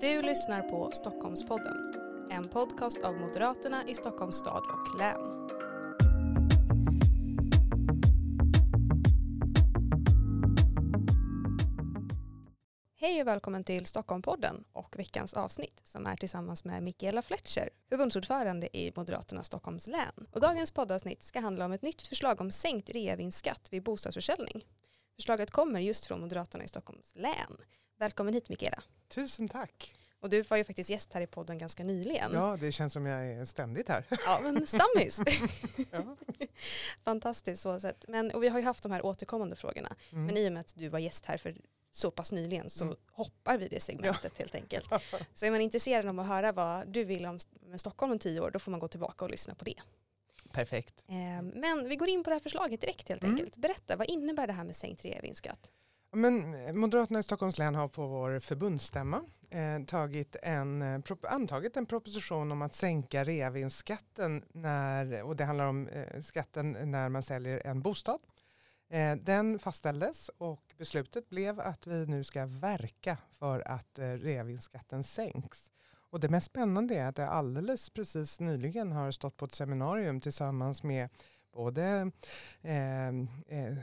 Du lyssnar på Stockholmspodden, en podcast av Moderaterna i Stockholms stad och län. Hej och välkommen till Stockholmpodden och veckans avsnitt som är tillsammans med Mikaela Fletcher, förbundsordförande i Moderaterna Stockholms län. Och dagens poddavsnitt ska handla om ett nytt förslag om sänkt reavinstskatt vid bostadsförsäljning. Förslaget kommer just från Moderaterna i Stockholms län. Välkommen hit Mikaela. Tusen tack. Och du var ju faktiskt gäst här i podden ganska nyligen. Ja, det känns som jag är ständigt här. Ja, men stammis. Ja. Fantastiskt så sett. Men, och vi har ju haft de här återkommande frågorna. Mm. Men i och med att du var gäst här för så pass nyligen så Mm. hoppar vi det segmentet helt enkelt. Så är man intresserad av att höra vad du vill om Stockholm om tio år, då får man gå tillbaka och lyssna på det. Perfekt. Eh, Men vi går in på det här förslaget direkt helt Mm. enkelt. Berätta, vad innebär det här med sänkt reavinstskatt? Men eh, Moderaterna i Stockholms län har på vår förbundsstämma eh, tagit en, eh, prop- antagit en proposition om att sänka reavinstskatten när, och det handlar om eh, skatten när man säljer en bostad. Eh, den fastställdes och beslutet blev att vi nu ska verka för att eh, reavinstskatten sänks. Och det mest spännande är att jag alldeles precis nyligen har stått på ett seminarium tillsammans med både eh, eh,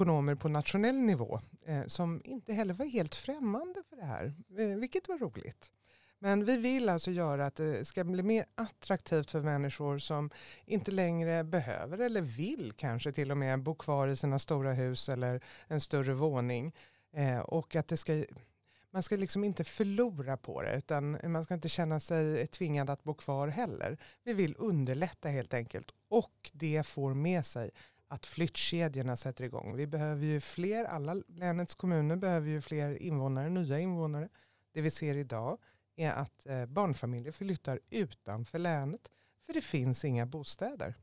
ekonomer på nationell nivå eh, som inte heller var helt främmande för det här, eh, vilket var roligt. Men vi vill alltså göra att det ska bli mer attraktivt för människor som inte längre behöver eller vill kanske till och med bo kvar i sina stora hus eller en större våning. Eh, och att det ska, man ska liksom inte förlora på det utan man ska inte känna sig tvingad att bo kvar heller. Vi vill underlätta helt enkelt och det får med sig att flyttkedjorna sätter igång. Vi behöver ju fler, alla länets kommuner behöver ju fler invånare, nya invånare. Det vi ser idag är att eh, barnfamiljer flyttar utanför länet för det finns inga bostäder.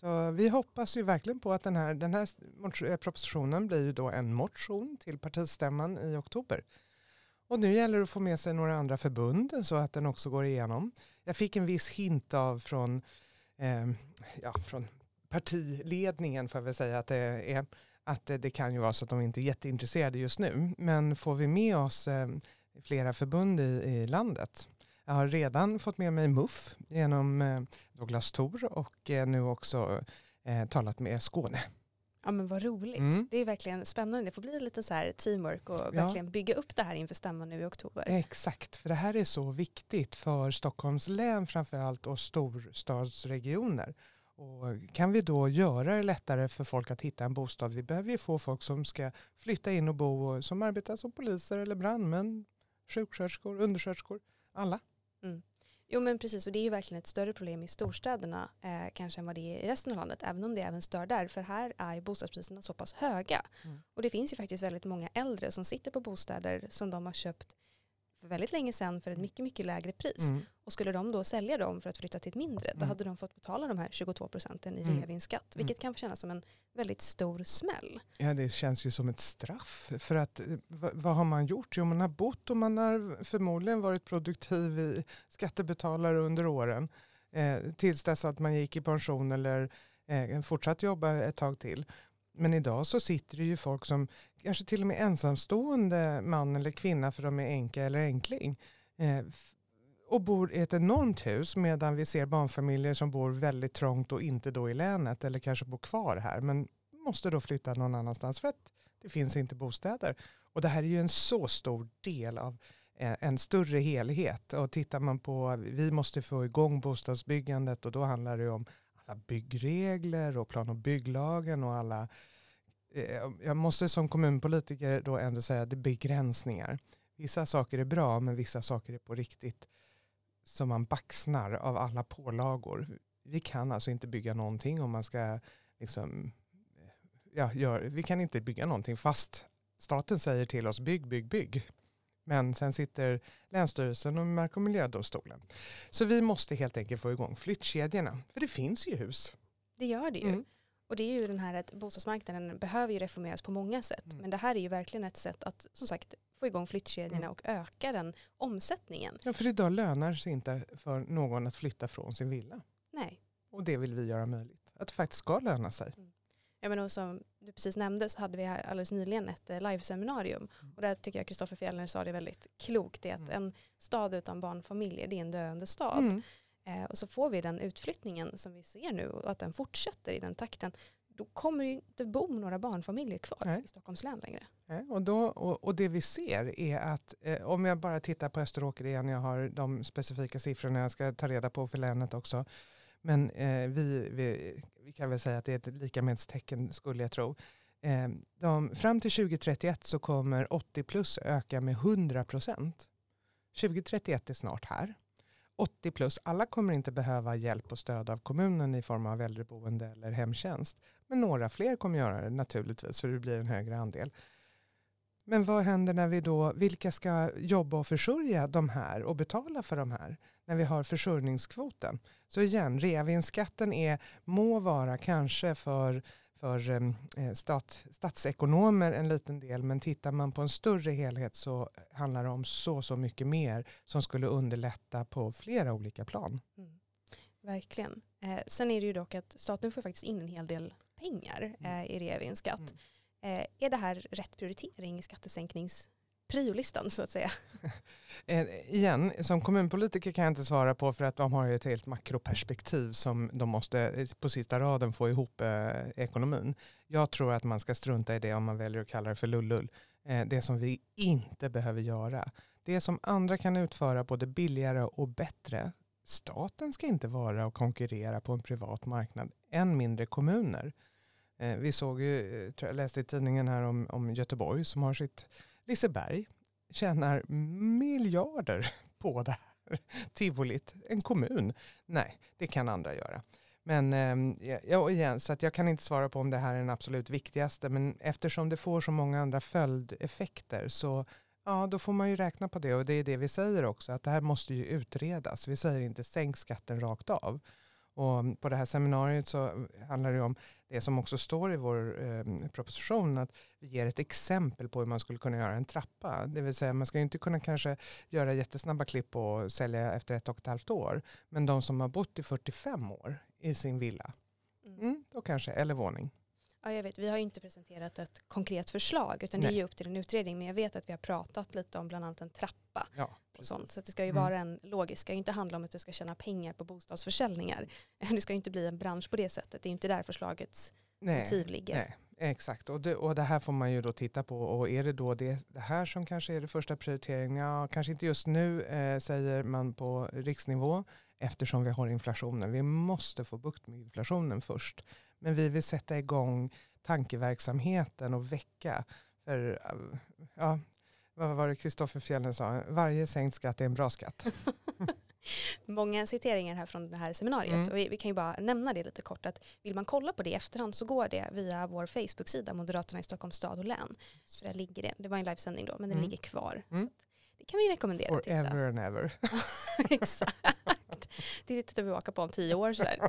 Så vi hoppas ju verkligen på att den här, den här eh, propositionen blir ju då en motion till partistämman i oktober. Och nu gäller det att få med sig några andra förbund så att den också går igenom. Jag fick en viss hint av från, eh, ja, från partiledningen får jag väl säga att det är att det, kan ju vara så att de inte är jätteintresserade just nu. Men får vi med oss eh, flera förbund i, i landet. Jag har redan fått med mig MUF genom eh, Douglas Thor och eh, nu också eh, talat med Skåne. Ja men vad roligt. Mm. Det är verkligen spännande. Det får bli lite så här teamwork och verkligen bygga upp det här inför stämman nu i oktober. Exakt, för det här är så viktigt för Stockholms län framförallt och storstadsregioner. Och kan vi då göra det lättare för folk att hitta en bostad? Vi behöver ju få folk som ska flytta in och bo och som arbetar som poliser eller brandmän, sjuksköterskor, undersköterskor, alla. Jo men precis och det är ju verkligen ett större problem i storstäderna eh, kanske än vad det är i resten av landet även om det även stör där för här är bostadspriserna så pass höga. Mm. Och det finns ju faktiskt väldigt många äldre som sitter på bostäder som de har köpt för väldigt länge sedan för ett mycket mycket lägre pris. Mm. Och skulle de då sälja dem för att flytta till ett mindre då Mm. hade de fått betala de här 22 procenten i Mm. reavinstskatt vilket kan kännas som en väldigt stor smäll. Ja, det känns ju som ett straff. För att eh, vad, har man gjort? Jo, man har bott och man har förmodligen varit produktiv i skattebetalare under åren. Eh, tills dess att man gick i pension eller eh, fortsatt jobba ett tag till. Men idag så sitter det ju folk som kanske till och med ensamstående man eller kvinna för de är enka eller enkling. Eh, och bor i ett enormt hus medan vi ser barnfamiljer som bor väldigt trångt och inte då i länet eller kanske bor kvar här men måste då flytta någon annanstans för att det finns inte bostäder. Och det här är ju en så stor del av eh, en större helhet. Och tittar man på, vi måste få igång bostadsbyggandet och då handlar det om byggregler och plan och bygglagen och alla eh, jag måste som kommunpolitiker då ändå säga att det är begränsningar. Vissa saker är bra men vissa saker är på riktigt som man baxnar av alla pålagor. Vi kan alltså inte bygga någonting om man ska liksom ja, gör, vi kan inte bygga någonting fast staten säger till oss bygg, bygg, bygg. Men sen sitter Länsstyrelsen och Mark och miljödomstolen. Så vi måste helt enkelt få igång flyttkedjorna. För det finns ju hus. Det gör det ju. Mm. Och det är ju den här att bostadsmarknaden behöver ju reformeras på många sätt. Mm. Men det här är ju verkligen ett sätt att som sagt få igång flyttkedjorna Mm. och öka den omsättningen. Ja, för idag lönar sig inte för någon att flytta från sin villa. Nej, Och det vill vi göra möjligt. Att det faktiskt ska löna sig. Ja, men och som du precis nämnde så hade vi alldeles nyligen ett eh, liveseminarium. Mm. Och där tycker jag Kristoffer Fjellner sa det väldigt klokt. Det är att Mm. en stad utan barnfamiljer det är en döende stad. Mm. Eh, och så får vi den utflyttningen som vi ser nu och att den fortsätter i den takten. Då kommer det inte bo några barnfamiljer kvar Nej. i Stockholms län längre. Nej, Och, då, och, och det vi ser är att eh, om jag bara tittar på Österåker igen, jag har de specifika siffrorna jag ska ta reda på för länet också. Men eh, vi, vi, vi kan väl säga att det är ett likamedstecken skulle jag tro. Eh, de, fram till 2031 så kommer 80 plus öka med 100 procent. 2031 är snart här. 80 plus, alla kommer inte behöva hjälp och stöd av kommunen i form av äldreboende eller hemtjänst. Men några fler kommer göra det naturligtvis för det blir en högre andel. Men vad händer när vi då, vilka ska jobba och försörja de här och betala för de här när vi har försörjningskvoten? Så igen, reavinstskatten är, må vara kanske för, för eh, stat, statsekonomer en liten del men tittar man på en större helhet så handlar det om så, så mycket mer som skulle underlätta på flera olika plan. Mm. Verkligen. Eh, sen är det ju dock att staten får faktiskt in en hel del pengar Mm. eh, i reavinstskatt. Eh, Eh, är det här rätt prioritering i skattesänknings-priolistan så att säga? Eh, igen, som kommunpolitiker kan jag inte svara på för att de har ju ett helt makroperspektiv som de måste eh, på sista raden få ihop eh, ekonomin. Jag tror att man ska strunta i det om man väljer att kalla det för lullull. Eh, det som vi inte behöver göra. Det som andra kan utföra både billigare och bättre. Staten ska inte vara och konkurrera på en privat marknad, än mindre kommuner. Eh, vi såg ju, eh, tror jag läste i tidningen här om, om Göteborg som har sitt Liseberg tjänar miljarder på det här tivolit. En kommun. Nej, det kan andra göra. Men ehm, ja, igen, så att jag kan inte svara på om det här är den absolut viktigaste. Men eftersom det får så många andra följdeffekter så ja, då får man ju räkna på det. Och det är det vi säger också, att det här måste ju utredas. Vi säger inte sänk skatten rakt av. Och på det här seminariet så handlar det om det som också står i vår eh, proposition, att vi ger ett exempel på hur man skulle kunna göra en trappa. Det vill säga man ska inte kunna kanske göra jättesnabba klipp och sälja efter ett och ett halvt år. Men de som har bott i 45 år i sin villa, mm, då kanske, eller våning. Ja, jag vet. Vi har ju inte presenterat ett konkret förslag utan det är Nej. ju upp till en utredning. Men jag vet att vi har pratat lite om bland annat en trappa Ja, och sånt. Så det ska ju Mm. vara en logisk, det ska ju inte handla om att du ska tjäna pengar på bostadsförsäljningar. Det ska ju inte bli en bransch på det sättet. Det är ju inte där förslagets motiv ligger. nej, exakt. Och det, och det här får man ju då titta på. Och är det då det, det här som kanske är det första prioriteringen? Ja, kanske inte just nu, eh, säger man på riksnivå, eftersom vi har inflationen. Vi måste få bukt med inflationen först. Men vi vill sätta igång tankeverksamheten och väcka. För, ja, vad var det Kristoffer Fjellner sa? Varje sänkt skatt är en bra skatt. Många citeringar här från det här seminariet Mm. och vi, vi kan ju bara nämna det lite kort att vill man kolla på det i efterhand så går det via vår Facebook-sida Moderaterna i Stockholms stad och län. Så där ligger det. Det var en livesändning då men den Mm. ligger kvar. Mm. Det kan vi rekommendera. Forever and ever. Exakt. Det tittar vi tillbaka på om tio år sådär.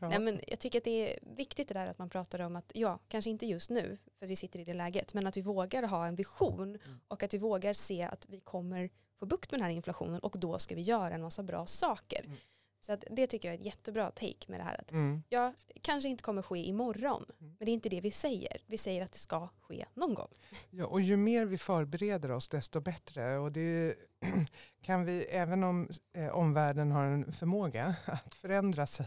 Ja. Nej, men jag tycker att det är viktigt det där att man pratar om att, ja, kanske inte just nu, för att vi sitter i det läget, men att vi vågar ha en vision Mm. och att vi vågar se att vi kommer få bukt med den här inflationen och då ska vi göra en massa bra saker. Mm. Så att det tycker jag är ett jättebra take med det här. Att, Mm. ja, kanske inte kommer ske imorgon, Mm. men det är inte det vi säger. Vi säger att det ska ske någon gång. Ja, och ju mer vi förbereder oss desto bättre. Och det kan vi, även om eh, omvärlden har en förmåga att förändra sig,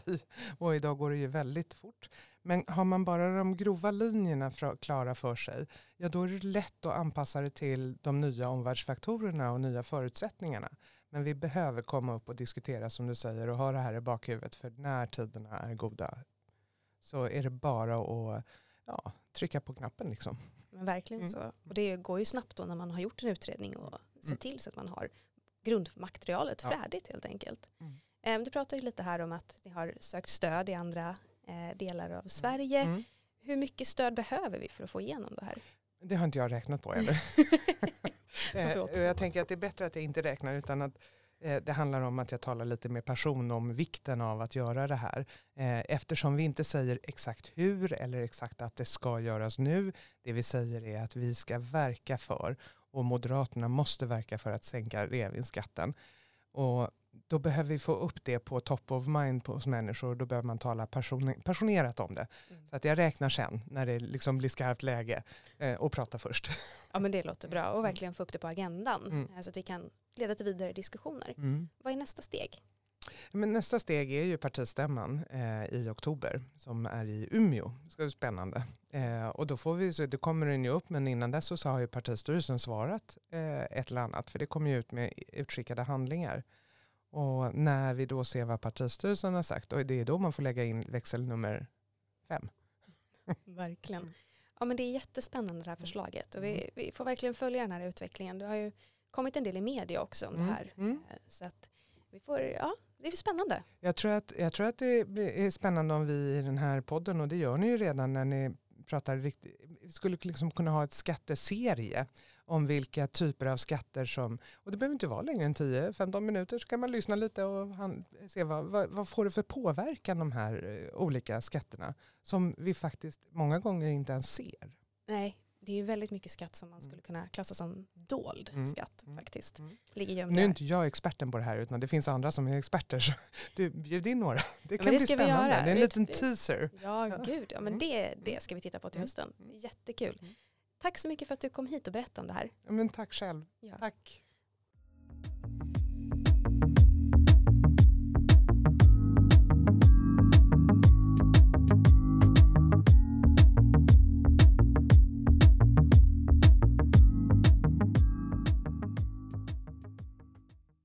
och idag går det ju väldigt fort, men har man bara de grova linjerna klara för sig, ja då är det lätt att anpassa det till de nya omvärldsfaktorerna och nya förutsättningarna. Men vi behöver komma upp och diskutera som du säger och ha det här i bakhuvudet för när tiderna är goda så är det bara att ja, trycka på knappen liksom. Men verkligen Mm. så. Och det går ju snabbt då när man har gjort en utredning och ser Mm. till så att man har grundmaterialet Ja. färdigt helt enkelt. Mm. Eh, Du pratar ju lite här om att ni har sökt stöd i andra eh, delar av Sverige. Mm. Hur mycket stöd behöver vi för att få igenom det här? Det har inte jag räknat på heller. Eh, jag tänker att det är bättre att jag inte räknar utan att eh, det handlar om att jag talar lite med person om vikten av att göra det här. Eh, Eftersom vi inte säger exakt hur eller exakt att det ska göras nu. Det vi säger är att vi ska verka för och Moderaterna måste verka för att sänka reavinstskatten. Och då behöver vi få upp det på top of mind hos människor. Då behöver man tala person, passionerat om det. Mm. Så att jag räknar sen när det liksom blir skarpt läge eh, och prata först. Ja men det låter bra och verkligen få upp det på agendan mm. Eh, så att vi kan leda till vidare diskussioner. Mm. Vad är nästa steg? Men nästa steg är ju partistämman eh, i oktober som är i Umeå. Det ska bli spännande. Eh, och då får vi, så det kommer den ju upp men innan dess så har ju partistyrelsen svarat eh, ett eller annat för det kommer ju ut med utskickade handlingar. Och när vi då ser vad partistyrelsen har sagt, och det är då man får lägga in växel nummer fem. Verkligen. Ja men det är jättespännande det här förslaget och vi, mm. vi får verkligen följa den här utvecklingen. Det har ju kommit en del i media också om det mm, här. Mm. Så att vi får, ja, det är spännande. Jag tror, att, jag tror att det är spännande om vi i den här podden, och det gör ni ju redan när ni pratar riktigt, vi skulle liksom kunna ha ett skatteserie om vilka typer av skatter som, och det behöver inte vara längre än 10-15 minuter, så kan man lyssna lite och han, se vad, vad, vad, får det för påverkan de här eh, olika skatterna som vi faktiskt många gånger inte ens ser. Nej, det är ju väldigt mycket skatt som man mm. skulle kunna klassa som dold mm. skatt mm. faktiskt. Mm. Ligger nu är inte jag experten på det här utan det finns andra som är experter. Så du, bjud in några. Det kan ja, det bli spännande. Det är en liten teaser. Ja, gud. Ja, men det, det ska vi titta på till hösten. Jättekul. Tack så mycket för att du kom hit och berättade om det här. Men tack själv. Ja. Tack.